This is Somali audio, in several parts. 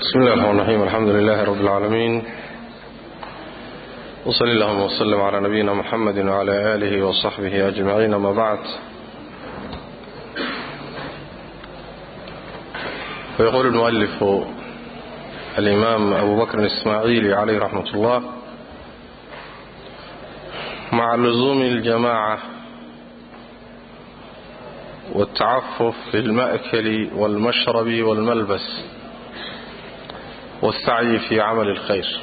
بسم الله الرحman الرحيم الحمد لله رب العالمين وصلى اllهma وسلم على نبينا محمد وعلى آله وصحبه أجمعين amا بعد ويقول المؤلف الإمام أبو بكر الإsmاعيلي عليه رحمة الله مع لزوم الجماعة والتعفف في الmأkل والmشhرب والملبس والملبس والسعي في عمل الخير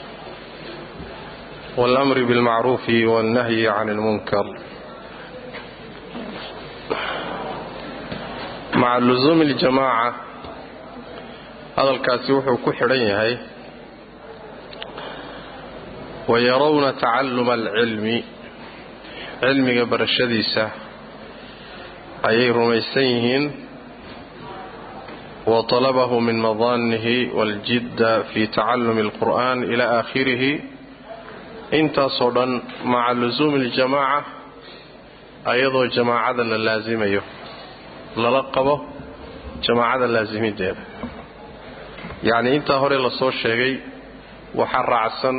والأمر بالمعروف والنهي عن المنكر مع لزوم الجماعة هذا الكاسي وحو كحرين يهي ويرون تعلم العلم علمي برشديسة أي رميسيهن وطلبه من مظانه والجد في تعلم القرآن إلى آخره انت صدا مع لزوم الجماعة أيضا جماعة اللازمية للقبه جماعة اللازمين دير يعني انت هوري لصو الشيغي وحرعسا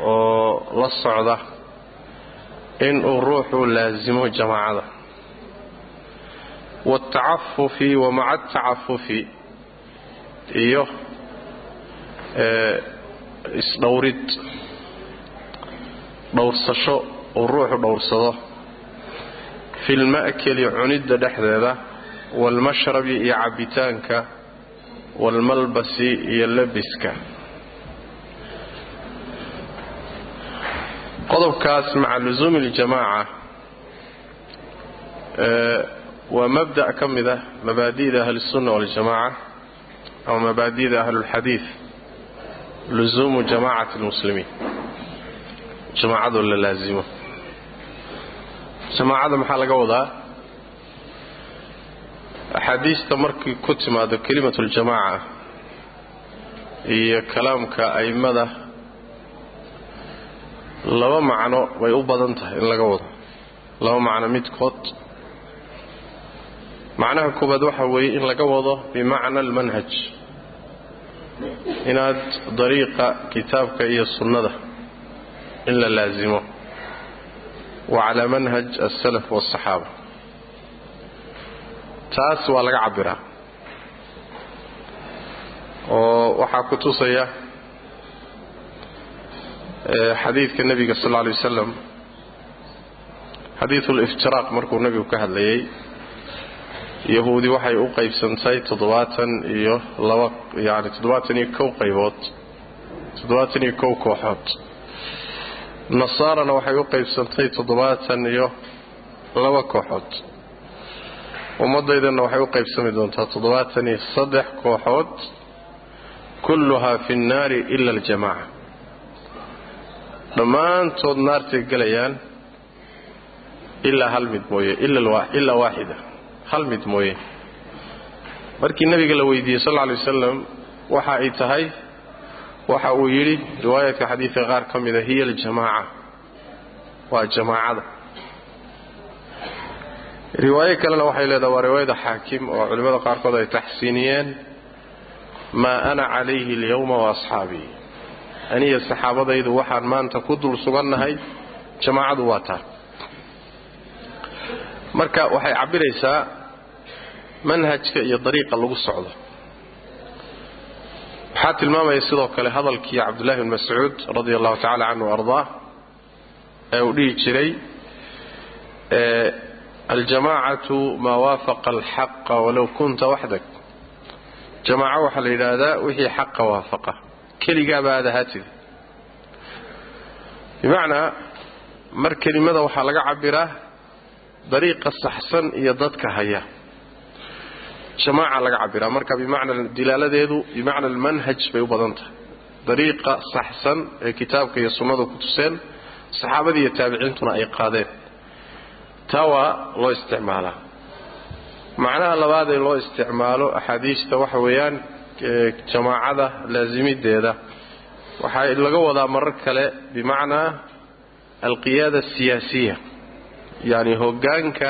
وللصعدة إن الروح لازمه waaltacafufi wa maca altacafufi iyo isdhowrid dhowrsasho uu ruuxu dhowrsado fi lma'keli cunidda dhexdeeda waalmashrabi iyo cabbitaanka waalmalbasi iyo labiska qodobkaas maca lusuumi اljamaaca waa mabda' ka mid ah mabaadi'da ahlisunna waljamaaca ama mabaadi'da ahlulxadiid lusuumu jamaacati lmuslimiin. Jamaacadoo la laasimo jamaacada maxaa laga wadaa? Axaadiista markii ku timaado kelimatu ljamaaca iyo kalaamka a'immada laba macno way u badan tahay in laga wado. Laba macno midkood macnaha koobaad waxa weeye in laga wado bimacna almanhaj. Inaad dariiqa kitaabka iyo sunnada in la laasimo wa calaa manhaj alsalaf waاsaxaaba taas waa laga cabbiraa oo waxaa ku tusaya xadiidka nebiga sal lla alay wasalam xadiidu liftiraaq markuu nebigu ka hadlayay yahuudi waxay u qaybsantay toddobaatan iyo laba yani toddobaatan iyo kow qaybood toddobaatan iyo kow kooxood. Nasaarana waxay u qaybsantay toddobaatan iyo laba kooxood. Ummaddaydana waxay u qaybsami doontaa toddobaatan iyo saddex kooxood kulluhaa fi nnaari ila aljamaaca. Dhammaantood naartay gelayaan ilaa hal mid mooye ilaa waaxida hal mid mooye. Markii nebiga la weydiiyey sal lla alay wasalam waxa ay tahay waxa uu yidhi riwaayaadka xadiidka qaar ka mida hiya aljamaaca. Waa jamaacada. Riwaayo kalena waxay leedahay waa riwaayada xaakim oo culimmada qaarkood ay taxsiiniyeen maa ana calayhi alyawma wa asxaabii aniya saxaabadaydu waxaan maanta ku dul sugannahay jamaacadu waa taa marka waxay cabbiraysaa manhajka iyo dariiqa lagu socdo. Waxaa tilmaamaya sidoo kale hadalkii cabdullahi bn mascuud radia allahu tacala canhu ardaa ee uu dhihi jiray aljamaacatu maa waafaqa alxaqa walow kunta waxdak. Jamaaco waxaa la yidhaahdaa wixii xaqa waafaqa keligaaba ahaatid. Bimacnaa mar kelimada waxaa laga cabbiraa dariiqa saxsan iyo dadka haya jamaaca laga cabbiraa marka bimacna dilaaladeedu bimacna almanhaj bay u badan tahay. Dariiqa saxsan ee kitaabka iyo sunnadu ku tuseen saxaabadii iyo taabiciintuna ay qaadeen. Taa waa loo isticmaalaa. Macnaha labaad ee loo isticmaalo axaadiista waxa weeyaan jamaacada laasimideeda. Waxaa laga wadaa marar kale bimacnaa alqiyaada asiyaasiya yacni hoggaanka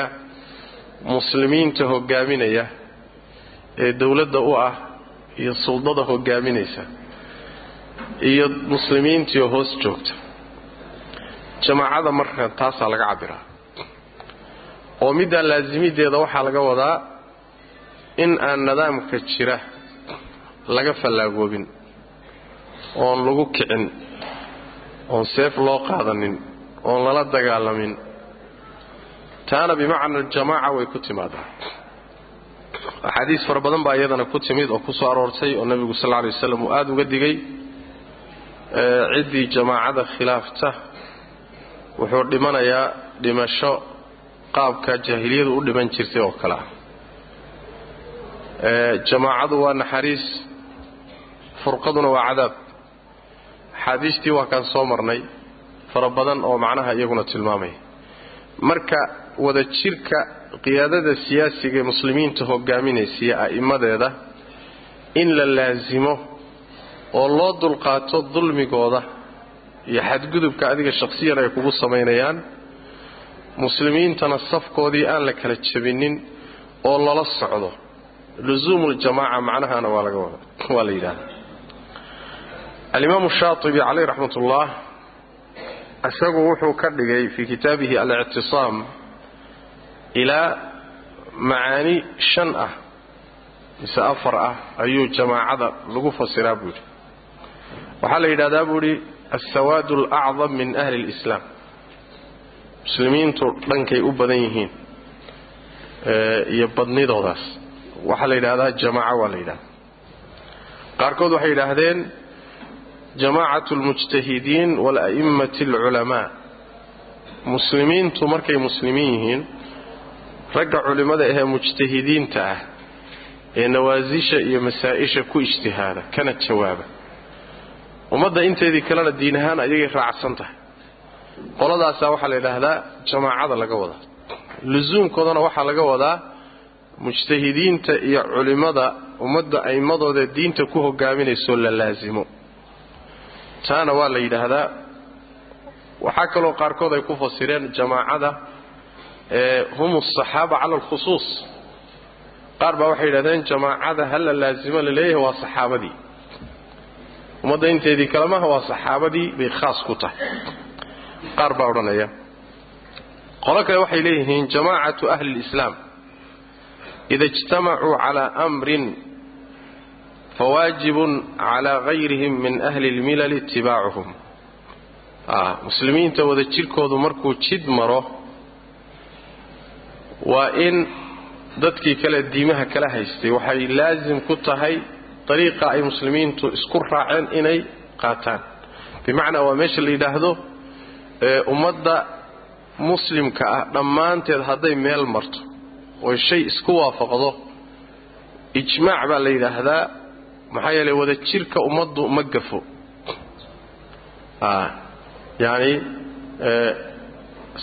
muslimiinta hoggaaminaya ee dowladda u ah iyo suldada hogaaminaysa iyo muslimiintiioo hoos joogta. Jamaacada marka taasaa laga cabbiraa oo middaa laasimideeda waxaa laga wadaa in aan nidaamka jira laga fallaagoobin oon lagu kicin oon seef loo qaadanin oon lala dagaalamin. Taana bimacna aljamaaca way ku timaadaa axaadiis fara badan baa iyadana ku timid oo ku soo aroortay oo nebigu sal lla lay waslam uu aada uga digay. Ciddii jamaacada khilaafta wuxuu dhimanayaa dhimasho qaabka jaahiliyadu u dhiman jirtay oo kale. Ah jamaacadu waa naxariis furqaduna waa cadaab. Axaadiistii waa kaan soo marnay fara badan oo macnaha iyaguna tilmaamaya marka wada jirka qiyaadada siyaasiga ee muslimiinta hogaaminaysiiyo a'immadeeda in la laasimo oo loo dulqaato dulmigooda iyo xadgudubka adiga shakhsiyan ay kugu samaynayaan muslimiintana safkoodii aan la kala jabinin oo lala socdo. Lusuumuljamaaca macnahana waa la yidhahda alimaamu shaatibi caleyh raxmat ullah isagu wuxuu ka dhigay fii kitaabihi alictisaam ilaa macaani shan ah mise afar ah ayuu jamaacada lagu fasiraa buu yidhi. Waxaa la yidhahdaa buu yidhi alsawaad alacdam min ahli اlislaam muslimiintu dhankay u badan yihiin iyo badnidoodaas. Waxaa la yidhahdaa jamaaca waa la yidhahdaa. Qaarkood waxay yidhaahdeen jamaacatu almujtahidiin wala'immati alculamaa muslimiintu markay muslimiin yihiin ragga culimmada ahee mujtahidiinta ah ee nawaasisha iyo masaa-isha ku ijtihaada kana jawaaba. Ummadda inteedii kalena diin ahaan ayagay raacsan tahay. Qoladaasaa waxaa la yidhaahdaa jamaacada laga wadaa. Lusuumkoodana waxaa laga wadaa mujtahidiinta iyo culimmada ummadda a'immadooda diinta ku hogaaminaysoo la laasimo taana waa la yidhaahdaa. Waxaa kaloo qaarkood ay ku fasireen jamaacada hum asaxaaba cala alkhusuus. Qaar baa waxay yidhahdeen jamaacada ha la laasimo la leeyahay waa saxaabadii. Ummadda inteedii kalemaha waa saxaabadii bay khaas ku tahay. Qaar baa odhanaya qolo kale waxay leeyihiin jamaacatu ahli lislaam ida ijtamacuu calaa amrin fawaajibun calaa gayrihim min ahli lmilali itibaacuhum. Muslimiinta wada jirkoodu markuu jid maro waa in dadkii kale diimaha kala haystay. Waxay laasim ku tahay dariiqa ay muslimiintu isku raaceen inay qaataan. Bimacnaa waa meesha la yidhaahdo ummadda muslimka ah dhammaanteed hadday meel marto oy shay isku waafaqdo ijmaac baa la yidhaahdaa maxaa yeelay wada jirka ummaddu ma gafo. Yani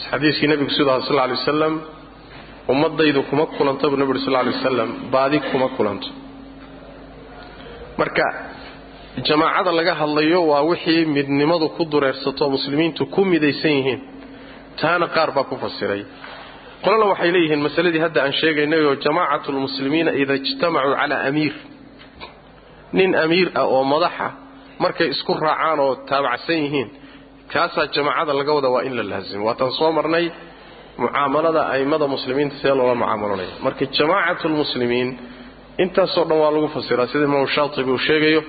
xadiiskii nebigu siduu aha sal lla alay wasalam ummadaydu kuma kulanto buu nebi uri sal lla alay wasalam baadi kuma kulanto. Marka jamaacada laga hadlayo waa wixii midnimadu ku dureersato muslimiintu ku midaysan yihiin. Taana qaar baa ku fasiray. Qolana waxay leeyihiin masaladii hadda aan sheegaynayoo jamaacatu lmuslimiina ida ijtamacuu calaa amiir. Nin amiir ah oo madaxa markay isku raacaan oo taabacsan yihiin kaasaa jamaacada laga wada waa in la laasimo waataan soo marnay mucaamalada a'immada muslimiinta see loola mucaamalanaya marka jamaacatu lmuslimiin intaasoo dhan waa lagu fasiraa sida imaamu shaatibi uu sheegayo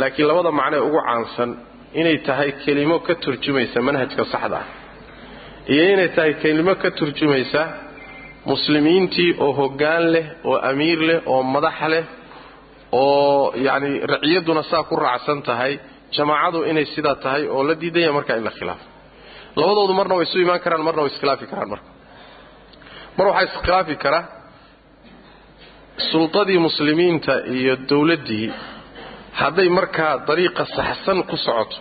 laakiin labada macnee ugu caansan inay tahay kelimo ka turjumaysa manhajka saxda ah. Iyo inay tahay kelimo ka turjumaysa muslimiintii oo hoggaan leh oo amiir leh oo madax leh oo yacni raciyaduna saa ku raacsan tahay jamaacadu inay sidaa tahay oo la diidanya markaa in la khilaafo labadoodu marna way isu imaan karaan marna way iskhilaafi karaan marka mar waxaa iskhilaafi kara sultadii muslimiinta iyo dowladdii hadday markaa dariiqa saxsan ku socoto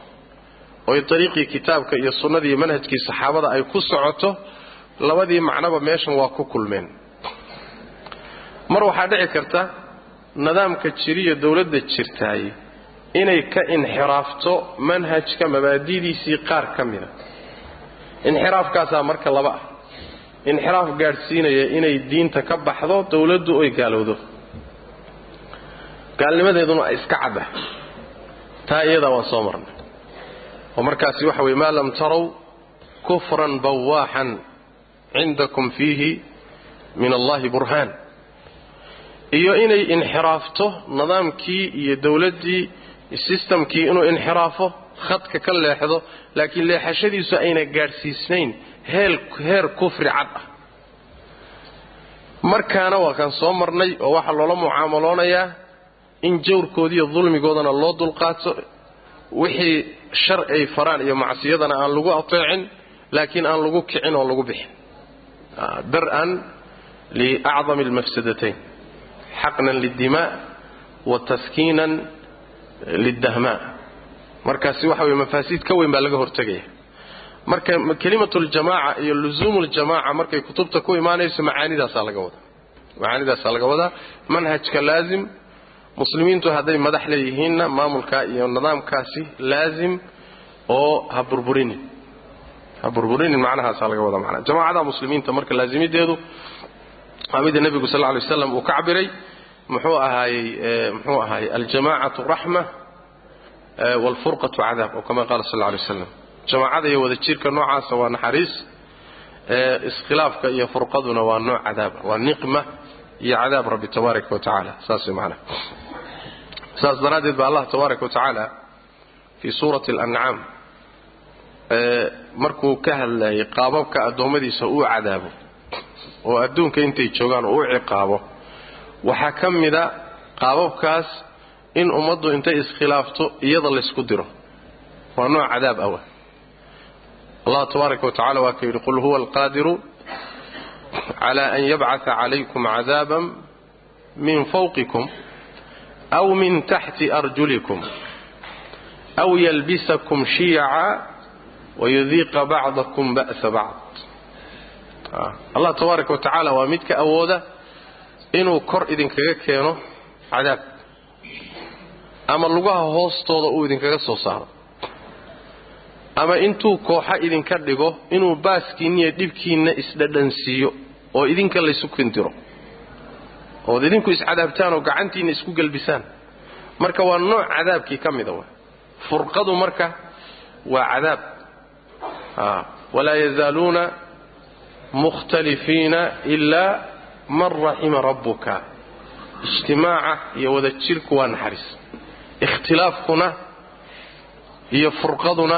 oy dariiqii kitaabka iyo sunnadii manhajkii saxaabada ay ku socoto labadii macnoba meeshan waa ku kulmeen. Mar waxaa dhici karta nidaamka jiriyo dowladda jirtaay inay ka inxiraafto manhajka mabaadidiisii qaar ka mida. Inxiraafkaasaa marka laba ah inxiraaf gaadhsiinaya inay diinta ka baxdo dowladdu oy gaalowdo. Gaalnimadeeduna ay iska cadda taa iyadaa waan soo marnay. Oo markaasi waxa weye maa lam tarow kufran bawaaxan cindakum fiihi min allahi burhaan. Iyo inay inxiraafto nidaamkii iyo dowladdii sistamkii inuu inxiraafo khadka ka leexdo laakiin leexashadiisu ayna gaadhsiisnayn heer kufri cad ah. Markaana waa kaan soo marnay oo waxaa loola mucaamaloonayaa in jawrkoodiiyo dulmigoodana loo dulqaato wixii shar ay faraan iyo macsiyadana aan lagu ateecin laakiin aan lagu kicin oo lagu bixin. Dar-an liacdami almafsadatayn xaqnan lidimaa wa taskiinan lidahmaa markaasi waxa weye mafaasiid ka weyn baa laga hortegaya marka kelimatu ljamaaca iyo luzuumu ljamaaca markay kutubta ku imaanayso macaanidaasaa laga wadaa. Macaanidaasaa laga wadaa. Manhajka laazim muslimiintu hadday madax leeyihiinna maamulka iyo nidaamkaasi laazim oo ha burburinin. Ha burburinin macnahaasaa laga wadaa manaa jamaacada muslimiinta marka laazimideedu waa mida nebigu sal lla lay uu ka cabiray muxuu ahaayey muxuu ahaayey aljamacatu raxma waalfurqatu cadaab oo kama qaala sal lla alay waslam jamaacada iyo wada jirka noocaasa waa naxariis iskhilaafka iyo furqaduna waa nooc cadaaba waa niqma iyo cadaab rabbi tabaaraka wa tacaala. Saas saas daraaddeed ba allah tabaaraka wa fii suurati alancaam markuu ka hadlayay qaababka addoommadiisa uu cadaabo oo adduunka intay joogaan oo u ciqaabo waxaa ka mida qaababkaas in ummaddu intay iskhilaafto iyada laysku diro. Waa nooc cadaab awa allah tabaaraka wa tacala waa ka yidhi qul huwa alqaadiru cala an yabcata calaykum cadaaban min fawqikum aw min taxti arjulikum aw yalbisakum shiyaca wayudiiqa bacdakum ba'sa bacd. Allah tabaaraka wa tacaala waa midka awooda inuu kor idinkaga keeno cadaab ama lugaha hoostooda uu idinkaga soo saaro ama intuu kooxa idinka dhigo inuu baaskiinniiyo dhibkiinna isdhadhansiiyo oo idinka laysu kindiro ood idinku iscadaabtaan oo gacantiinna isku gelbisaan marka waa nooc cadaabkii ka mida wa. Furqadu marka waa cadaab. Walaa yazaaluuna mukhtalifiina ilaa man raxima rabbuka. Ijtimaaca iyo wada jirku waa naxariis. Ikhtilaafkuna iyo furqaduna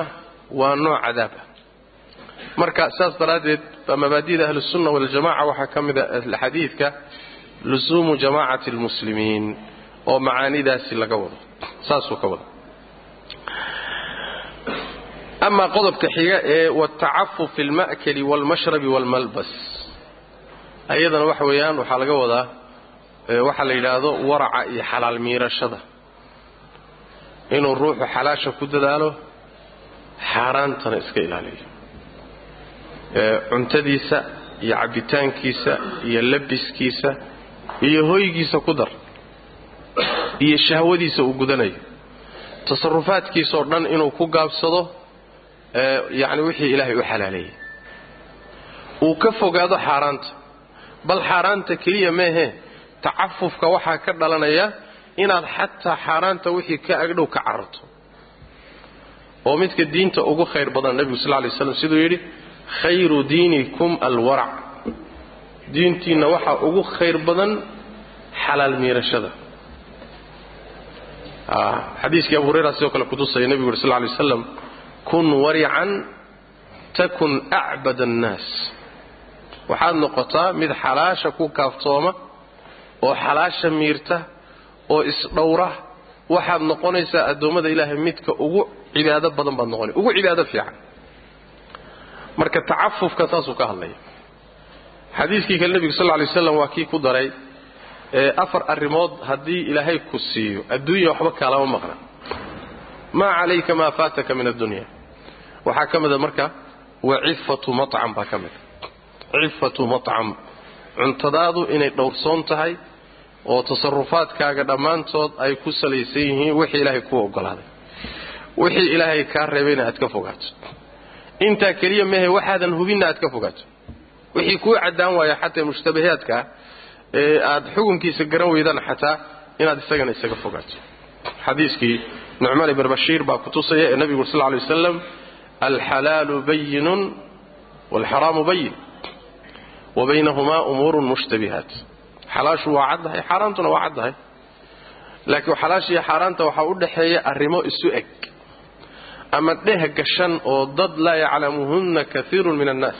waa nooc cadaab ah. Marka saas daraaddeed baa mabaadida ahlusunna waljamaca waxaa ka mida xadiidka lusuumu jamaacati almuslimiin oo macaanidaasi laga wado. Saasuu ka wada amaa qodobka xiga ee watacafu fi lma'kali waalmashrabi waalmalbas ayadana waxa weeyaan waxaa laga wadaa waxaa la yidhaahdo waraca iyo xalaal miirashada. Inuu ruuxu xalaasha ku dadaalo xaaraantana iska ilaaliyo. Cuntadiisa iyo cabbitaankiisa iyo labiskiisa iyo hoygiisa ku dar iyo shahwadiisa uu gudanayo. Tasarufaadkiisaoo dhan inuu ku gaabsado yacni wixii ilaahay u xalaaleeyey uu ka fogaado xaaraanta. Bal xaaraanta keliya meehe tacafufka waxaa ka dhalanaya inaad xataa xaaraanta wixii ka agdhow ka cararto oo midka diinta ugu khayr badan nebigu sal lay slam siduu yidhi khayru diinikum alwarac diintiinna waxaa ugu khayr badan xalaal miirashada. Xadiiskii abu hurayra sidoo kale kutusaya nebigu yuri sal lay waslam kun warican takun acbad annaas. Waxaad noqotaa mid xalaasha ku kaaftooma oo xalaasha miirta oo isdhowra waxaad noqonaysaa addoommada ilaahay midka ugu cibaado badan baad noqonay. Ugu cibaado fiican. Marka tacafufka taasuu ka hadlaya xadiiskii kale nebigu sal lay waslam waa kii ku daray afar arrimood haddii ilaahay ku siiyo adduunya waxba kaalama maqna. Maa calayka maa faataka min addunya. Waxaa ka mida marka wa cifatu macam baa ka mida cifatu macam cuntadaadu inay dhowrsoon tahay oo tasarufaadkaaga dhammaantood ay ku salaysan yihiin wixii ilaahay kuu ogolaaday wixii ilaahay kaa reebayna aad ka fogaato. Intaa keliya mehe waxaadan hubinna aad ka fogaato. Wixii kuu caddaan waaya xataa mushtabahaadkaa ee aad xukunkiisa garan weydaan xataa inaad isagana isaga fogaato. Xadiiskii nucmaan ibn bashiir baa kutusaya ee nabigu sal lay wasalam alxalaalu bayinun waalxaraamu bayin wa baynahumaa umuurun mushtabihaat. Xalaashu waa caddahay xaaraantuna waa caddahay laakiin xalaashiiyo xaaraanta waxaa u dhaxeeya arrimo isu eg ama dheh gashan oo dad laa yaclamuhunna kaiirun min annaas.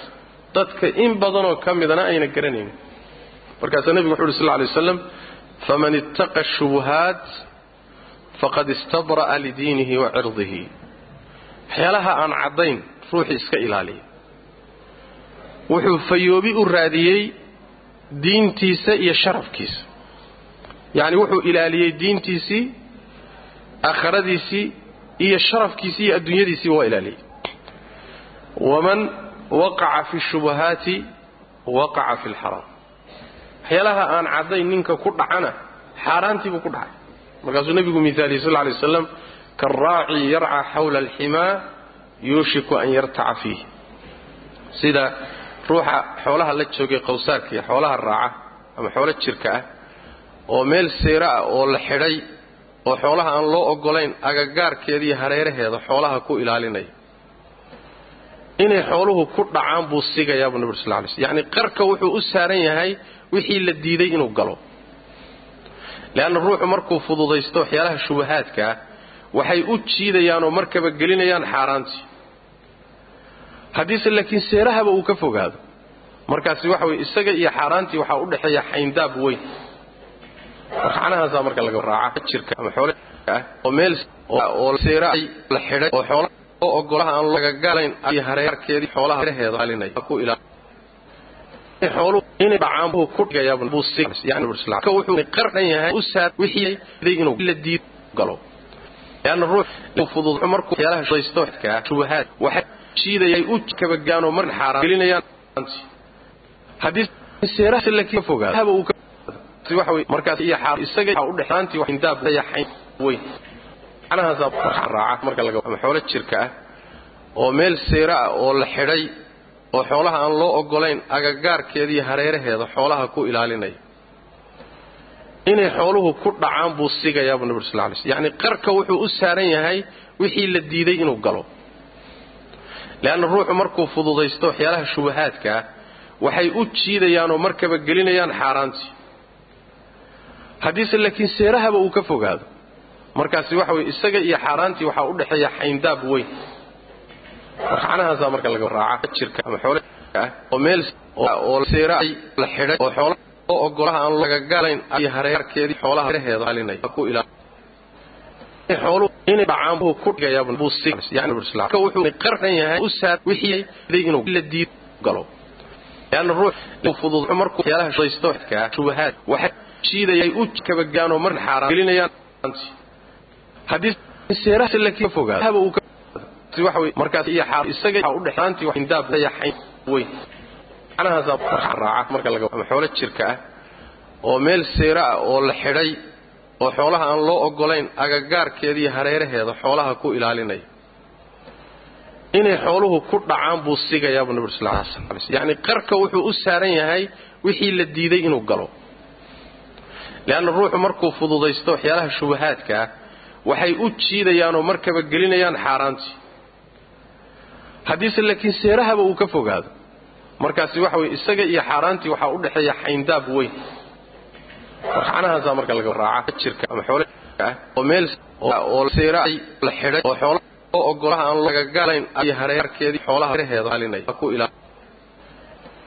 Dadka in badanoo ka midana ayna garanaynin. Markaasaa nebigu wuxu uhi sal lay waslam faman ittaqa shubuhaat faqad istabra'a lidiinihi wa cirdihi. Waxyaalaha aan caddayn ruuxii iska ilaaliya wuxuu fayoobi u raadiyey diintiisa iyo sharafkiisa. Yacni wuxuu ilaaliyey diintiisii aakhiradiisii iyo sharafkiisii iyo adduunyadiisiiba waa ilaaliyey. Waman waqaca fi shubuhaati waqaca fi lxaraam waxyaalaha aan caddayn ninka ku dhacana xaaraantiibuu ku dhacay. Markaasuu nebigu miaaliyey sal lay waslam kaaraaci yarca xawla alximaa yuushiku an yartaca fiih. Sida ruuxa xoolaha la joogay qawsaarka iyo xoolaha raaca ama xoolo jirka ah oo meel seera ah oo la xidhay oo xoolaha aan loo ogolayn agagaarkeeda hareeraheeda xoolaha ku ilaalinaya inay xooluhu ku dhacaan buu sigayaa buu nabig sal lay sl yacni qarka wuxuu u saaran yahay wixii la diiday inuu galo. Leanna ruuxu markuu fududaysto waxyaalaha shubahaadka ah waxay u jiidayaan oo markaba gelinayaan xaaraantii. Haddiise laakiin seerahaba uu ka fogaado. Markaasi waxa weye isaga iyo xaaraantii waxaa u dhexeeya xayndaab weyn macnahaasaa marka laga raaca jirka ama xoole ah oo meel oo seera la xidhay oo xoolaha oo ogolaha aan lagagalayn iyo hareerkeedii xoolaha hareeraheeda alinaya ku ilaa xoolu inay dhacaan buu ku dhigayaa buu si yani ka wuxuu qardan yahay u saar wixii inuu la diid galo. Yaana ruux fudud markuu waxyaalaha shaysto ka shubahaad waxay jiidayay u kabagaano mar xaaraan gelinayaan. Hadii seeraha laakiin fogaado haba uu xoolo jirka ah oo meel seera ah oo la xidhay oo xoolaha aan loo ogolayn agagaarkeeda hareeraheeda xoolaha ku ilaalinaya. Inay xooluhu ku dhacaan buu sigayaa buu nabig sal lay sl yacni qarka wuxuu u saaran yahay wixii la diiday inuu galo. Leanna ruuxu markuu fududaysto waxyaalaha shubahaadka ah waxay u jiidayaan oo markaba gelinayaan xaaraantii haddiise laakiin seerahaba uu ka fogaado. Markaasi waxa weye isaga iyo xaaraantii waxaa u dhexeeya xayndaab weyn. Macnahaasaa marka laga raaca jirka ama xoole ah oo meel oo seera la xidhay oo xoolaha oo ogolaha aan lagagalayn iyo hareerkeedii xoolaha hareeraheeda alinaya ku ilaa xoolu inay dhacaan buu ku dhigayaa buu si yani ka wuxuu qardan yahay u saar wixii inuu la diid galo. Yaana ruux fudud markuu waxyaalaha shaysto ka shubahaad waxay jiidayay u kabagaano mar xaaraan gelinayaan haddii seeraha laakiin fogaado haba uu waxa way markaas iyo xaar isaga waxa u dhexaantii wax indaab yahay. Weyn. Anahaasa raaca marka laga ama xoolo jirka ah oo meel seera ah oo la xidhay oo xoolaha aan loo ogolayn agagaarkeeda iyo hareeraheeda xoolaha ku ilaalinaya inay xooluhu ku dhacaan buu sigayaa buu nabig sal lay sl yacni qarka wuxuu u saaran yahay wixii la diiday inuu galo leanna ruuxu markuu fududaysto waxyaalaha shubahaadka ah waxay u jiidayaan oo markaba gelinayaan xaaraantii haddiise laakiin seerahaba uu ka fogaado markaasi waxa weye isaga iyo xaaraantii waxaa u dhexeeya xayndaab weyn macnahaasaa marka laga raaca jirka ama xoole ah oo meel oo seera la xidhay oo xoolaha oo ogolaha aan lagagalayn iyo hareerkeedii xoolaha alinaya ku ilaa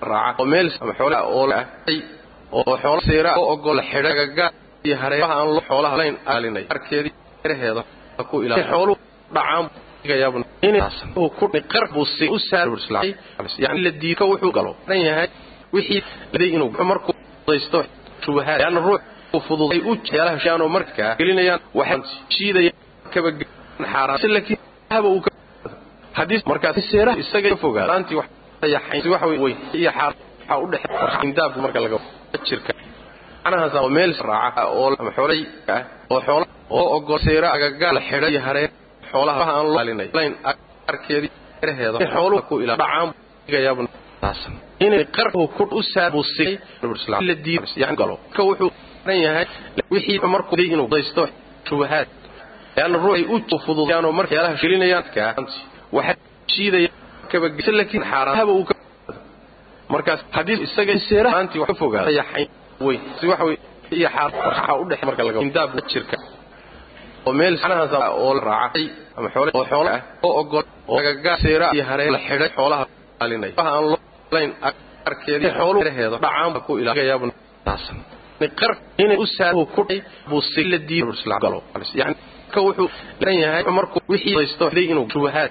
raaca oo la buu ka la uu ka meel ama xoolaha oo ay oo xoolo seera oo ogol xidhaga iyo hareeraha aan loo xoolaha layn aalinay. Arkeedii reheeda ku ilaa xoolo dhacaan gayaabun inaasan oo ku qarbu si u saar islaam yani la diika wuxuu galo. Dan yahay wixii laday inuu markuu daysto shubahaad. Yani ruux u fududay u jeelaha markaa gelinayaan waxaan shiidaya kaba xaaraan. Laakiin haba uu haddii markaas seera isaga fogaado aanti wax yahay wax weyn iyo xaar waxa u dhaxay indaab marka laga jirka. Anahaas oo meel raaca oo xoolay oo xoolo oo ogol seera agaga la xidhay hareen xoolaha aan loo alinay layn arkeedii reheeda xooluhu ku ilaa dhacaan gayaabun taasan inay qarbu ku u saabusay islaam la diin yani galo. Ka wuxuu dan yahay wixii markuu inuu daysto shubahaad yani ruuxay u fududayaan oo marka yaalaha gelinayaan ka waxa shiidaya markaas haddii isaga seera aanti wax fogaado yahay weyn. Si waxa weeye iyo xaar waxa u dhaxay marka laga indaab jirka oo meel sanahaas oo la raacay ama xoolo oo xoolo ah oo ogol oo gaga seera iyo hareen la xidhay xoolaha alinay waxa aan loo layn arkeedii xoolo reheeda dhacaan ku ilaagayaabun taasan. Niqar inay u saaro ku dhay buu si la diin islaam galo. Yani ka wuxuu lan yahay markuu wixii daysto day inuu shubahaad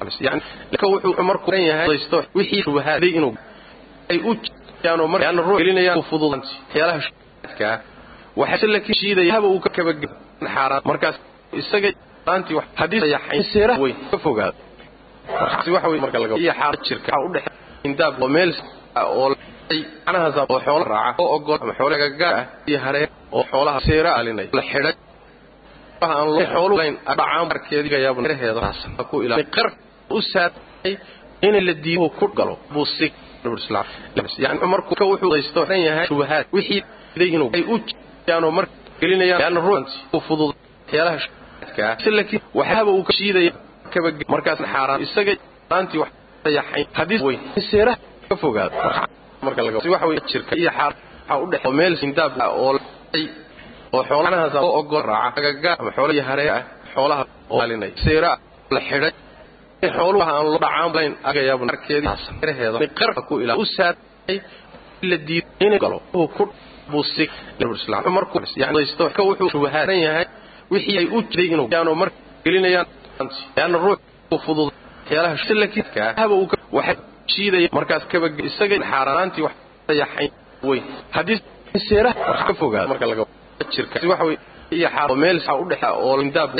shiidaya xaaraan ka ah ka wuxuu markuu dan yahay daysto wixii shubahaaday inuu ay u jaano mar yani ruux gelinayaan fududanti yaalaha shaka waxa la kiishiiday haba uu ka kaba xaaraan markaas isaga aanti wax haddii yahay seera weyn ka fogaado. Si waxa weeye marka laga iyo xaar jirka u dhaxay indaab oo meel oo ay anahaas oo xoolo raaca oo ogol ama xoolo gaga ah iyo hareen oo xoolaha seera alinay. La xidhay. Waxa loo xoolo layn dhacaan arkeedii gayaabun reheeda ku ilaa qar u saabay in la diibo ku galo buu si islaam yani markuu ka wuxuu daysto dan yahay shubahaad. Wixii inuu ay u jaano mar gelinayaan ruuxanti u fudud yaalaha shaka laakiin waxaba uu ka shiidaya kaba markaas xaaraan isaga aanti wax yahay. Hadii weyn seera ka fogaado. Marka laga waxa weeye jirka iyo xaar waxa u dhaxay meel indaab oo ay oo xoolahaas oo ogol raaca. Agaga ama xoolo iyo haree ah xoolaha oo alinay seera la xidhay xooluhu aan loo dhacaan layn agayaabun arkeedii reheeda qarka ku ilaa u saabay la diid inay galo. Ku buusig. Islaam. Markuu yani daysto ka wuxuu shubahaadan yahay wixii ay u jiray inuu yaano mar gelinayaan. Yani ruux u fudud. Yaalaha laakiin haba uu waxa shiidaya markaas kaba isaga xaaraantii wax yahay. Weyn haddii seera ka fogaado marka laga jirka. Waxa weeye iyo xaar meel u dhaxa oo indaab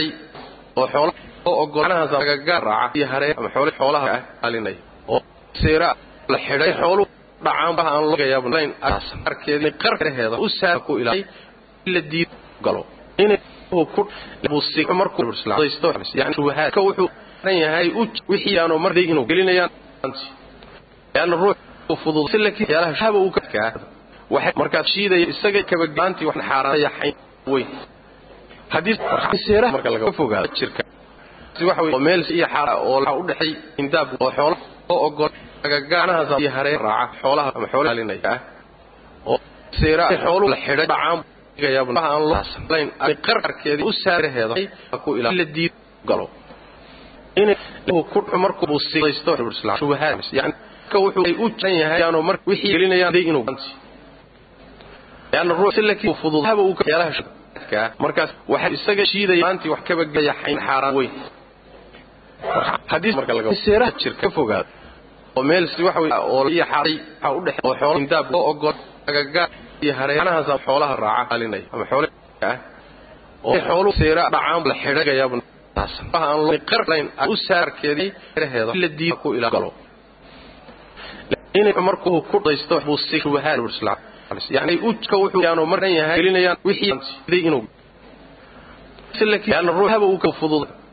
oo xoolo oo ogolaanahaas agaga raaca iyo hareen ama xoolo xoolaha ah alinay. Oo seera la xidhay xoolo dhacaan baha aan loo gayaabun layn arkeedii qarreheeda u saar ku ilaa la diid galo. Inay ku buusi markuu yani shubahaad ka wuxuu dan yahay u wixii aanu marday inuu gelinayaan. Yani ruux u fudud laakiin yaalaha haba uu ka waxa markaas shiidaya isaga kaba gaanti wax xaaraan yahay weyn. Hadii seera marka laga fogaado jirka meel iyo xaar oo waxa u dhaxay indaab oo xoolo oo ogol agagaanahaas iyo hareen raaca xoolaha ama xoolo alinay ah oo seera xoolo la xidhay dhacaan aan loo layn qar arkeedii u saaraheeda ku ilaa la diid galo. Inay ku markuu buu si daysto islaam shubahaad yani ka wuxuu ay u jan yahay yaano mar wixii gelinayaan day inuu yani ruux laakiin fudud haba uu ka yaalaha shaka markaas waxa isaga shiidaya aanti wax kaba gayahay xaaraan weyn seeraha jirka fogaad oo meel si wax way xaray waxa u dhex oo xoolo indaab loo ogol agagaar iyo hareerahaas xoolaha raaca qalinay ama xoolo ah. Oo xoolo seera dhacaan la xidhagaya taas waxaan loo qarqayn u saarkeedii heereheeda la diido ku ila galo in markuu ku dhaysto buu si wahaan urslaa yani ujka wuxuu yaano markan yahay gelinayaan wixii inuu. Silaki aan ruuxaba uu ka fududay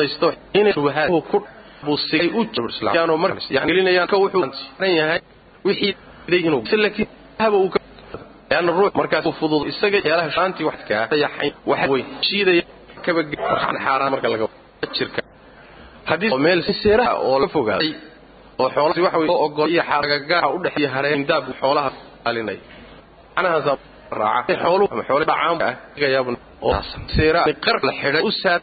mudaysto inay shubahaad ku busigay u jabirslaano markaas yani gelinayaan ka wuxuu ran yahay wixii inuu laakiin haba uu ka leanna ruux markaas uu fudud isaga yeelaha shaantii wax kaa dayaxay waxa weyn. Shiidaya kaba waxaan xaaraan marka laga jirka. Haddii meel seeraha ah oo la fogaaday oo xoolahaasi waxa weeye oo ogol iyo xaaragagaha u dhexeeya hareen daab xoolaha alinay macnahaasa raaca. Xooluhu ama xoolo dhacaan ah yaabun oo seeraha qarx la xidhay u saad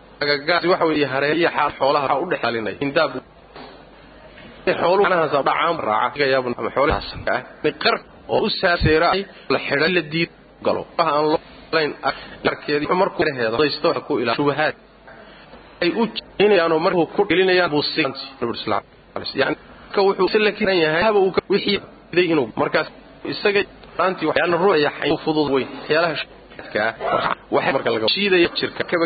waxa weeye hareeriya xaal xoolaha waxa u dhex talinay hindaab xooluhu macnahaasa dhacaan raaca ama xoolahaas ah. Niqar oo u saaseera ay la xidhay la diid galo. Waxa aan loo layn ah arkeedii markuu heedo daysto waxa ku ilaa shubahaad. Ay u inayaan markuu ku gelinayaan buusiinti islam yani ka wuxuu isla kiran yahay haba uu wixii iday inuu markaas isaga aanti waxyaalo ruuxiya xayu fudud weyn. Waxyaalaha shadka ah. waxay marka laga shiidaya jirka. Kaba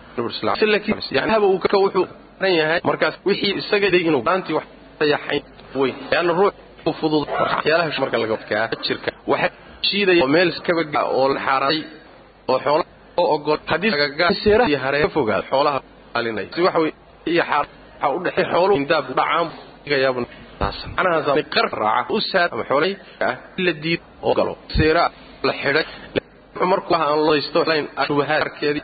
markaas wixii isaga inuu aantii wax yaxayn weyn. Leanna ruux fudud waxyaalaha marka laga jirka waxaa shiidaya oo meel kabaga oo la xaaraaday oo xoolaha oo ogol haddii lagagaa seeraha iyo hareer ka fogaado xoolaha maalinaya si wax wey iyo xaar waxaa u dhexay xooluhu indaab dhacaan gayaabn macnahaas qar raaca u saad ama xoolay ah la diid oo galo. Seera la xidhay markuu ah aan loo haysto layn shubahaad arkeedii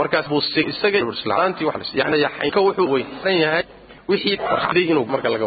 markaasbuuisagayaaantii waxaan yahay wixii marxaday inuu marka laga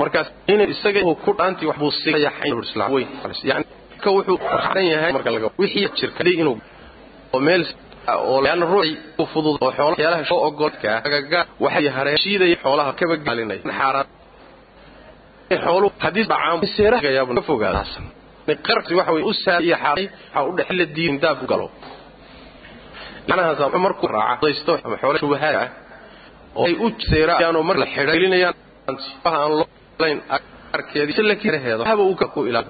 markaas ina isaga ku dhaantii waxbuu siyaxaynka wuxuu raxsan yahay marka laga wixii jirkay inuu oo meel ah oo laana ruuxi u fudud oo xoolaha yaalaha soo ogoladka ah agaga waxay hareeshiiday xoolaha kaba gaalinay. Xaaraan xoolu haddii bacaan seeraha gayaabna fogaadasan qarqi waxa way u saar iyo xaaray waxa u dhaxla diin daab galo markuubahaad ah, oo ay u seeraano mar la xidhaylinayaanlooarkeedihaba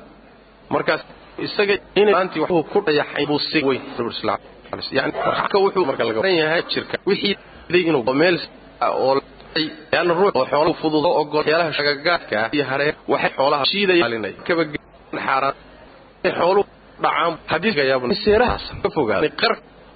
markaas isaga inaantii waxuu ku dhayaxay buu si weyn yani warka wuxuu marka laga waran yahay jirka wixii inuu meel ah oo yaana ruux oo xoolaha fudud oo ogol waxyaalaha shagagaadka ah iyo hareer waxay xoolaha shiidayaalinay kaba xaaraan xooluhu dhacaan hadiiga yaabun seerahaas ka fogaanay qarka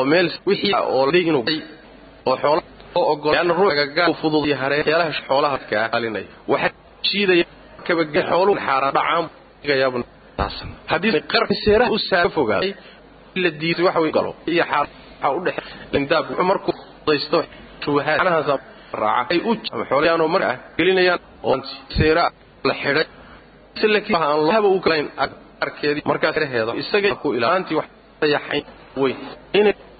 oo meel wixii oo inuu oo xoolo markaasheeda isaga ku ilaantii wax yaxayn weyn.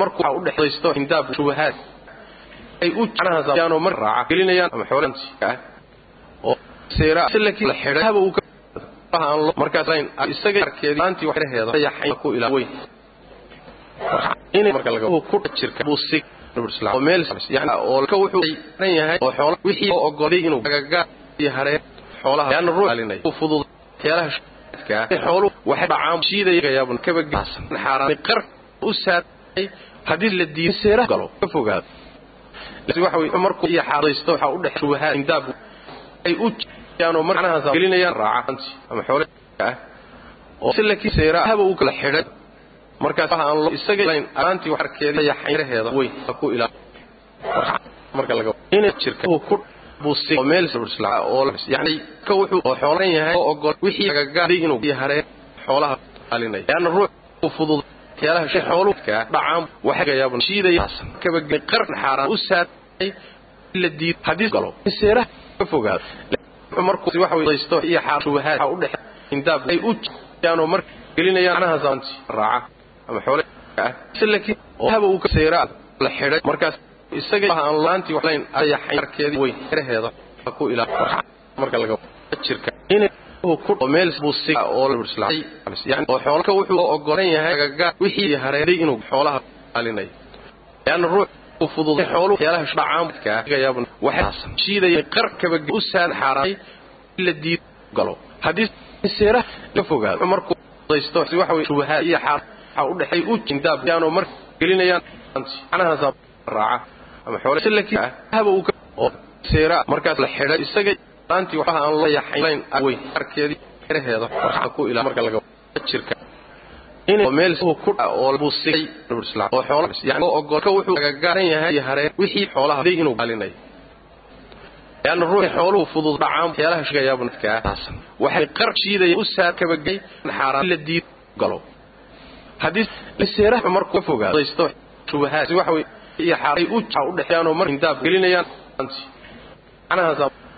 indaab daysto shubahaad anaha ay u raacayaan oo marka xoolo gelinayaan oo seera la xidhay laakiin haba uu ka aan layn markaas arkeedii isaga reheeda aanti waxa ku ilaahay way in uu ku marka laga buusi jirka islaam yani meel iska wuxuu oo lan yahay wixii oo xoolo inuu ogol agaga iyo hareeyaan ruux xoolaha u fududaalinay teelaha shadka waxay xoolo shiiday dhacaan kaba gayaaban xaaraasan qar u saar haddii seera la diiyo fogaa galo si waxa way iyo xaar markuu u dhaxaysto indaab shubahaad ay u janaha zaano mar raaca gelinayaan ama xoolanti oo seera silaki la xidhay haba uu aan markaas layn isaga arkeedii aanti wax reheeda yahay ku ilaa way in marka laga ku jirka buusig oo meel yani oo ka wuxuu ran yahay oo xoolo wixii oo ogolay inuu agaga iyo haree xoolaha yana ruux alinay u fudud teelaha shadka xoolo waxay dhacaan shiidaya yaaban kaba gaasan xaaraan qar u saaray haddii la diiyo seera galo ka fogaad si waxa way markuu iyo xaaraysto waxa u dhex shubaha indaab ay u yaano marnaha gelinayaan raacanti ama xoolo ah oo silaki seera haba uu kala xidhay markaas aan lo isaga layn aanti wax arkeeda yaxayraheeda way ku ilaa marka laga in jirka ku buusi oo meel sabrsla oo yani ka wuxuu oo xoolan yahay oo ogol wixii agaga inuu yahay xoolaha alinay yana ruux u fudud teelaha shay xooluka dhacaan waxa yaaban shiidaya kaba qarn xaaraan u ah. Markaas isaga aan laanti wax uu ku meel buusi oo la burslay yani oo xoolo ka wuxuu ogolan yahay wixii hareeday inuu xoolaha alinay yana ruux u fudud xoolo teelaha dhacaan ka yaaban waxa shiidaya qar kaba u saan xaaraay la diid galo. Hadii seera la fogaado markuu daysto si waxa way shubaha iyo xaar waxa u dhaxay u jindaab yaano mar gelinayaan anaha raaca. Ama xoolo silaki haba uu oo seera markaas la xidhay isaga aanti waxa aan loo yaxayn way arkeedii reheeda waxa ku ilaa marka laga jirka. In meel uu ku oo buusay islaam oo xoolo yani oo ogol ka wuxuu agagaaran yahay iyo hareen wixii xoolaha inuu alinay yan ruuxi xooluhu fudud dhacaan teelaha shigayaaban ka taasan waxay qar shiidaya u saar kaba gay xaaraan la diid galo. Hadii seera markuu fogaa daysto shubahaad waxa way iyo xaaray u u dhaxayaan oo mar indaab gelinayaan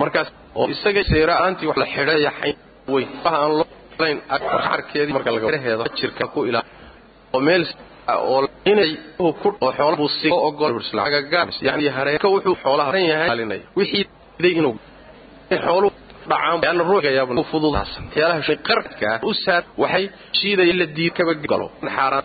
markaas aan oo buu si isaga seera aanti wax la xidhay yaxay way waxa aan loo layn arkeedii marka laga jirka ku ilaa oo meel oo inay ku oo xoolo buusi oo ogol bursla agaga yani haree ka wuxuu xoolaha ran yahay. Alinay wixii inuu xoolo dhacaan. Ruuxa yaaban fududaasan teelaha shay qarka u saar waxay shiidaya la diid kaba galo. Xaaraan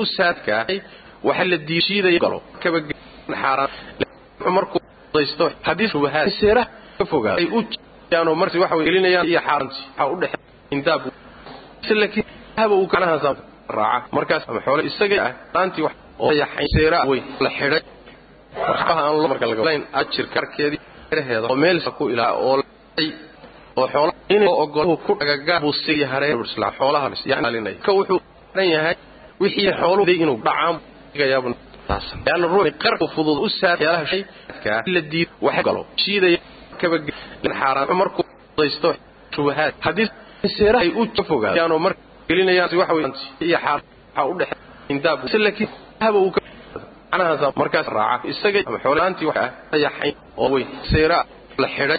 u saadka waxa la diishiiday galo. Kaba xaaraan. Markuu daysto haddii shubahaad seera ka fogaa ay u yaano marsi waxa way gelinayaan iyo xaaraanti waxa u dhexe indaab laakiin haba uu kanaha saab raaca. Markaas oo yaxay seera weyn la xidhay waxbaha aan loo marka laga layn ajir karkeedii reheeda oo meel ku ilaa oo lay oo xoolo in oo ogol ku dhagaga buu si yahay ka yahay wixii xooluhu inuu dhacaan gayaabun taasan yaana ruuxi qarku fudud u ka la diid wax galo shiidaya kaba xaaraan markuu daysto shubahaad. Hadii seera ay u fogaa yaano mar gelinayaan wax weyn iyo xaar waxa u dhex indaab laakiin haba uu anaha markaas raaca. Isaga xoolaantii wax ah yaxay oo weyn. Seera la xidhay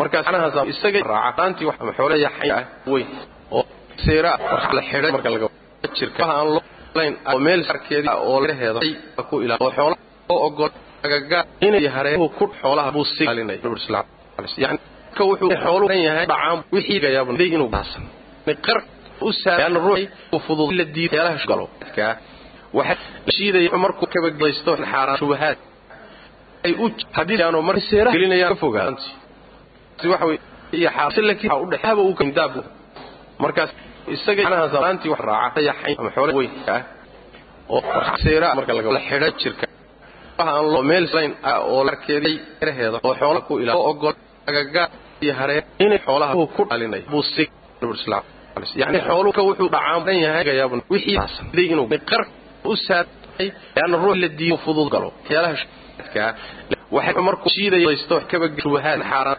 markaas anaha isaga raacaantii wax ama xoolo yaxay ah weyn oo seera la xidhay marka laga jirka. Aan loo layn oo meel sarkeedii oo leheeda ku ilaa oo xoolo oo ogol gaga inay hareehu ku xoolaha buu si alinay islaam yani ka wuxuu xoolo dhan yahay dhacaan wixii gayaabun day inuu baasan qar u saaraan ruuxi u fudud la diid yaalaha galo ka waxa shiiday markuu kaba geysto xaaraan shubahaad. Ay u haddii mar seera gelinayaan fogaan markaas isaga anaha salaantii wax raaca. Yaxay ama xoolo weyn ah oo seera marka laga xidhay jirka. Aan loo meel layn oo larkeedii reheeda oo xoolo ku ilaa oo ogol agaga iyo haree in xoolaha ku dhalinay buu si islaam. Yani xooluhu ka wuxuu dhacaan dhan yahay. Gayaabun wixii day inuu qar u saatay yaana ruux la diiyo fudud galo. Yaalaha ka waxa markuu shiiday isto kaba shubahaad xaaraan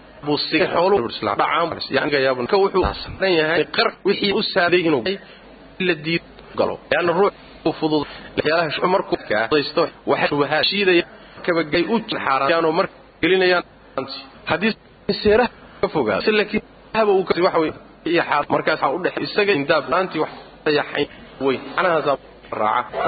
markaas u dhex isaga indaab laantii wax raaca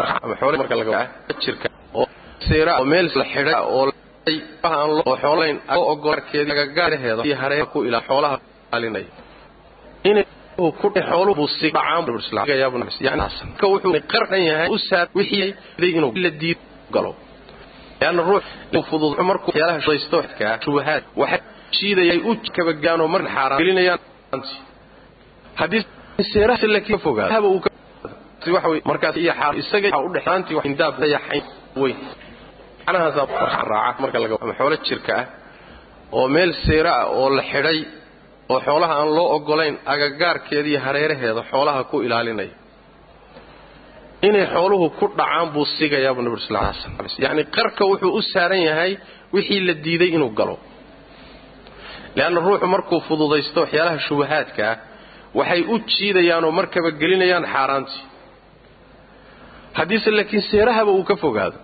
markaas iyo xaar isaga u dhexaantii wax indaab yaxay weyn anaha saa raaca marka laga ama xoolo jirka ah oo meel seera ah oo la xidhay oo xoolaha aan loo ogolayn agagaarkeeda iyo hareeraheeda xoolaha ku ilaalinaya inay xooluhu ku dhacaan buu sigayaaba nabi sallallahu alayhi wasallam yani qarka wuxuu u saaran yahay wixii la diiday inuu galo. Laana ruuxu markuu fududaysto waxyaalaha shubahaadka ah waxay u jiidayaan oo markaba gelinayaan xaaraantii. Haddiise laakiin seerahaba uu ka fogaado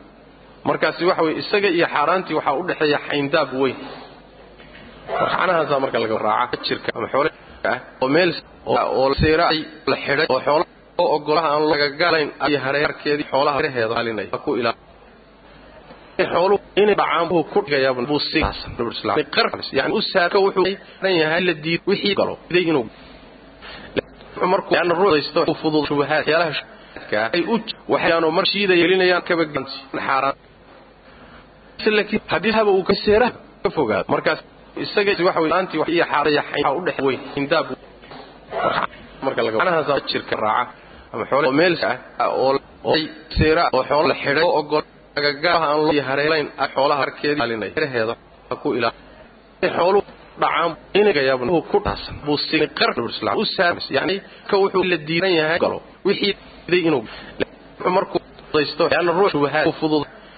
markaasi waxa weye isaga iyo xaaraantii waxaa u dhexeeya xayndaab weyn. Marxanahaasaa marka laga raaca jirka ama xoolo ah oo meel oo seera la xidhay oo xoolo oo ogolaha aan lagagalayn iyo hareerkeedii xoolaha reheeda alinay ku ilaa xoolu inay dhacaan buu ku dhigayaa buu si yani u saaka wuxuu dhan yahay la diid wixii galo. Inuu markuu yani ruudaysto fudud shubahaad yaalaha ay u waxaanu mar shiida yeelinayaan kaba ganti xaaraan haddii haba uu ka seera ka fogaado. Markaas isaga waxa weeye aanti wax iyo xaaraya xayn u dhex weyn. Indaab marka laga anahaas jirka raaca ama xoolo meel ah oo seera oo xoolo la xidhay oo ogol agagaha aan loo hareelayn xoolaha arkeedii alinay reheeda ku ilaa xoolo dhacaan inaga yaabna ku dhaasan buu si qarn islaam u saamis yani ka wuxuu la diidan yahay galo. Wixii inuu markuu daysto yana ruux waxa fudud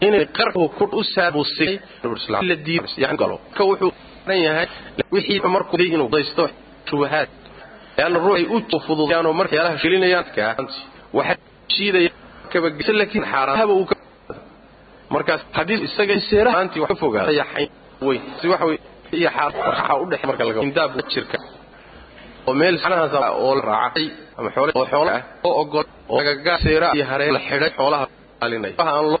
wax weyn waxa u dhex indaab marka laga jirka anahaas raaca oo meel ama xoolo oo oo xoolo seera oo ogol xidhay gaga iyo hareeraha aan loo xoolaha layn aalinay arkeedii reheeda ku ilaa xoolo dhacaan gayaabun inay uu ku qar buu si u saar islaam. Yani la diika wuxuu galo. Dan yahay wixii laday inuu markuu daysto shubahaad yana ruux uu fududay u jeelaha shaano markaa gelinayaan waxaan shiidaya kaba xaaraan laakiin haba uu wax ka fududayaanoo markaas haddii isaga seera aanti wax ka fogaado yaxay weyn. Si waxa weeye iyo xaar waxa u dhex marka laga indaab jirka. Oo meel anahaas oo la raacay ama xoolo oo xoolo ah oo ogol oo gaga seera iyo hareen la xidhay xoolaha alinay waxa aan loo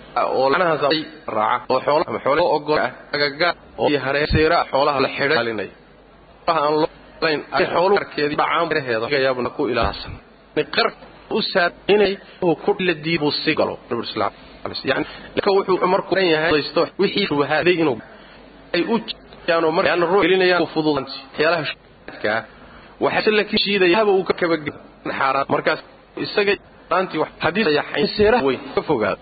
oo meel oo oo xoolo ama xoolo oo ogol ah agaga oo iyo hareen seera xoolaha la xidhay. Alinay waxa aan loo layn xoolo arkeedii dhacaan reheeda gayaabna ku ilaasan. Qar u saad inay uu ku la diido si galo. Islaam yani wuxuu markuu dan yahay daysto wixii shubahaaday inuu ay u jaano mar yana ruux gelinayaan fududanti waxyaalaha shadka waxa laakiin shiidaya haba uu ka kaba xaaraan markaas isaga aanti wax haddii yaxay seera weyn ka fogaado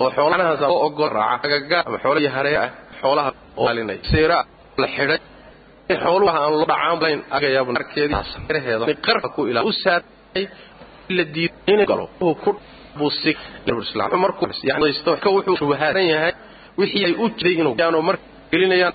oo ah aan loo ogol raaca agaga ama xoolo iyo haree ah xoolaha oo alinay seera la xidhay xooluhu aan loo dhacaan layn agayaabun arkeedii reheeda qarka ku ilaa u saatay la diid inay galo ku buu si islaam markuu yani daysto ka wuxuu shubahaadan yahay wixii ay u jiday inuu yaano marka gelinayaan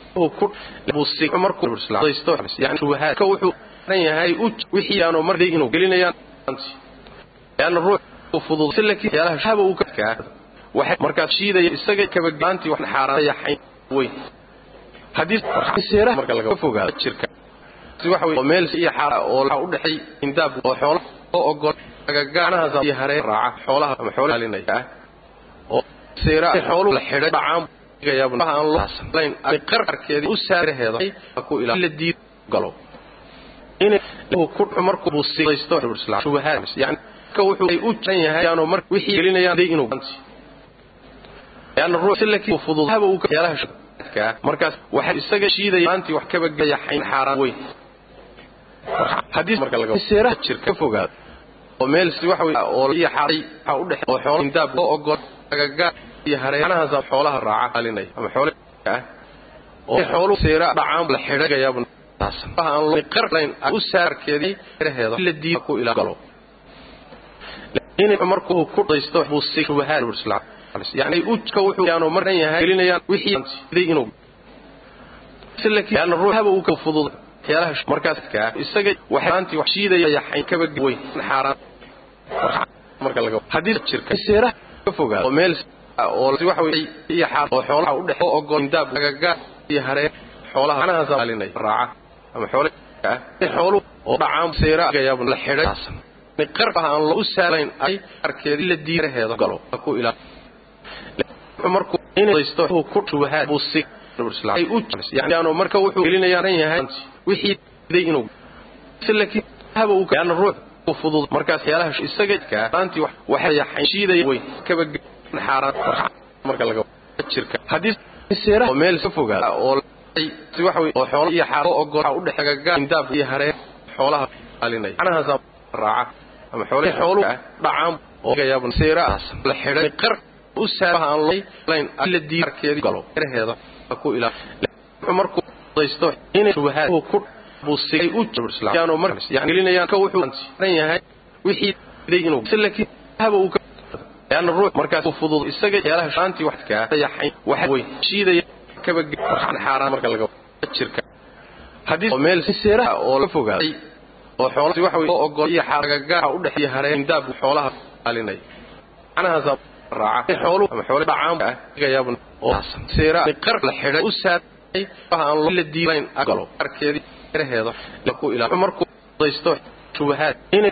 ruux uu fudud laakiin yaalaha haba uu ka waxa markaas shiidaya isaga kaba gaanti wax xaaraan yaxay weyn. Hadii seera marka laga fogaado jirka si waxa weeye meel iyo xaar oo waxa u dhaxay indaab oo agagaanahaas iyo hareen raaca xoolaha ama xoolo alinay ah oo seera xoolo la xidhay dhacaan gayaabun waxa aan loo layn qar arkeedii u saaraheeda ku ilaa la diid galo. Inay ku markuu busigaysto shubahaad yani ka wuxuu ay u jiran yahay yaanu mar wixii gelinayaan day inuu ganti yaana ruux silaki fudud haba uu yaalaha shubahaadka markaas waxa isaga shiidaya maantii wax kaba gaya xayn xaaraan weyn. Hadii marka laga seera jirka fogaado oo meel si waxa weey oo iyo xaray waxa u dhex oo xoolo indaab oo ogol agaga iyo hareerahaas xoolaha raaca alinay ama xoolo ah oo xoolo seera dhacaan la meel oo waxa weey iyo haree xoolaha anahaas alinay raaca ama xoolaha xoolo oo dhacaan seera ayaab la xidhay. Ni qarbaha aan loo saarayn ay arkeedii la diiraheeda galo. Ku ila markuu inay daysto ku shubahaad buu si ay u yani aanu marka wuxuu gelinayaan yahay wixii day inuu silaki haba uu kana ruux fudud. Markaas yaalaha isaga ka aanti waxa yaxay shiiday way kaba reheeda ku ila markuu u yaana ruux markaas uu fudud isaga yaalaha shaanti wax ka yaxay wax weyn. Shiidaya kaba xaaraan marka laga jirka. Hadii meel seera oo la fogaaday oo xoolo waxa weey oo ogol iyo xaaragaga u dhaxay hareen indaab xoolaha alinay. Anahaas raaca. Xoolo ama xoolo dhacaan ah gayaabun oo seera qar la xidhay u saartay aan loo la diilayn galo arkeedii reheeda la ku ila markuu daysto shubahaad. Inay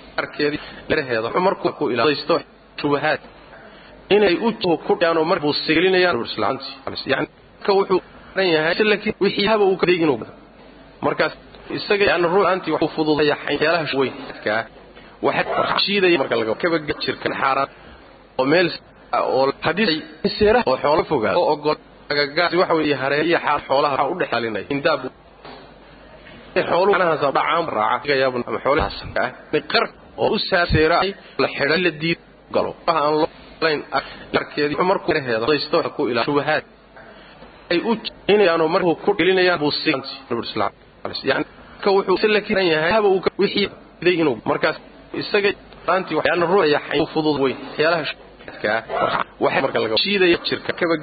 waxa waxa ah inay u markaas isaga yaana ruuxanti wax fududaya xayaalaha weyn ka waxa marka laga kaba jirka xaaraan oo meel oo haddii seera oo xoolo fogaado oo ogol agaga waxa weey haree iyo xaar xoolaha u dhaxalinay indaab xoolo anahaas dhacaan raaca ama xoolahaas ah ni oo u saaseera la xidhay la diid galo aan loo layn arkeedii markuu reheeda daysto ku ila shubahaad ay u inaanu markuu ku gelinayaan buu siganti islaam yani ka wuxuu silaki ran yahay haba uu wixii day inuu markaas isaga aanti waxyaana ruux yaxay fudud weyn yaalaha ka waxa marka laga shiidaya jirka kaba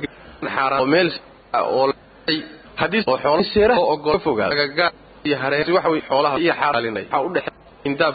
xaaraan oo meel oo haddii oo xoolaha saar oo ogol agaga fogaado iyo haree xoolaha si waxa weey alinay iyo xaar waxa u dhex indaab xoolo dhacaan gayaabun anahaas raaca ni qar ama xoolo u saar oo la diiseera galo la xidhay aan loo markuu layn daysto arkeedii shubahaad reheeda ku ila ay u yaano mar gelinayaan inay ku busig islaam silaki yani haba uu ka wuxuu ran yahay markaas wixii isaga day inuu aanti wax yaxay weyn yaana ruux u fudud yaalaha marka laga ka jirka waxa shiidaya oo meel kaba oo xaaraay oo xoolo oo ogol haddii agaga seera iyo haree fogaado xoolaha iyo xaar waxa u dhaxay indaab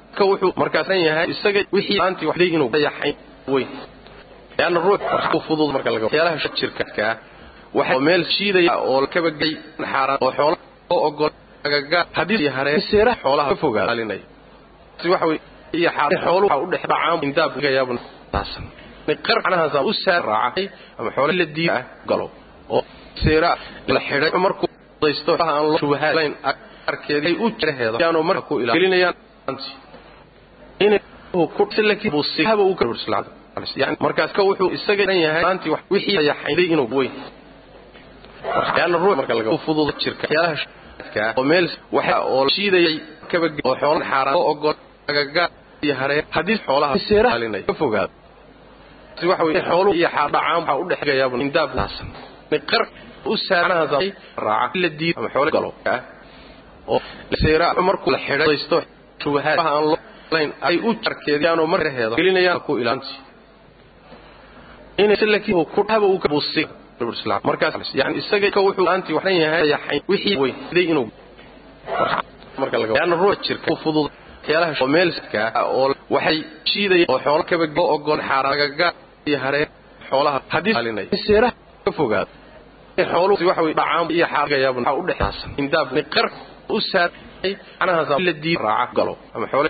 u ka ka wuxuu markaasan yahay isaga wixii aanti waxday inuu dayaxayn weyn. Yaana ruux fudud marka laga waxyaalaha shirka ka waxa meel shiidaya oo ka bagay xaaraan oo xoolo oo ogol agaga haddii haree seera xoolaha ka fogaalinay si waxa way iyo xaaraan xoolo waxa u dhex dhacaan indaab laga yaabo taasan qarcanahaas u saar raacay ama xoolo la diiday galo. Oo seera la xidhay markuu daysto aan loo shubahayn arkeedii u jiraheeda yaano marka ku ilaalinayaan markaas ka wuxuu isaga dhan yahay aanti wixii dayaxayday inuu weyn. Yaana ruux marka laga fudud jirka waxyaalaha shirka oo meel waxa oo shiidayay ka bagay oo xoolo xaaraan oo ogol agaga iyo haree haddii xoolaha seera ka fogaado. Si waxa way xoolo iyo xaar dhacaan waxa u dhexgaya indaab taasan qar u saaranahaas raaca la diid ama xoolo galo oo seera markuu la xidhaysto shubahaad aan loo layn ay u jarkeediyaan oo marheeda gelinayaan ku ilaalinti inay laakiin ku haba uu ka buusay markaas yani isaga wuxuu aanti waxan yahay yahay wixii weyn siday inuu marka laga yaana ruux jirka fudud waxyaalaha oo meel ka oo waxay shiidaya oo xoolo ka bagay oo ogol xaaraan agaga iyo haree xoolaha haddii alinay seera ka fogaado xoolo si waxa way dhacaan iyo xaargayaab waxa u dhexaysan indaab qar u saaray anahaas la diid raaca galo ama xoolo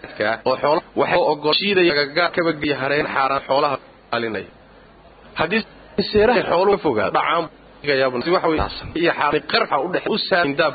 ka wax ka fudud oo ka ka xaaraan xoolaha alinay haddii seera ka fogaado xoolo dhacaan si waxa way gayaabun iyo xaaraasan waxa u dhexay qar indaab u saaray la diinahaas galo raaca ama xoolo markuu odaysto seera shubahaad la xidhay ay u jahaan loo wax ka ogol shiidaya agaga ka bagay hareen xaaraan xoolaha alinay haddii seera xoolo fogaado dhacaan gayaabun si waxa way iyo xaar qarxa u dhex u saar indaab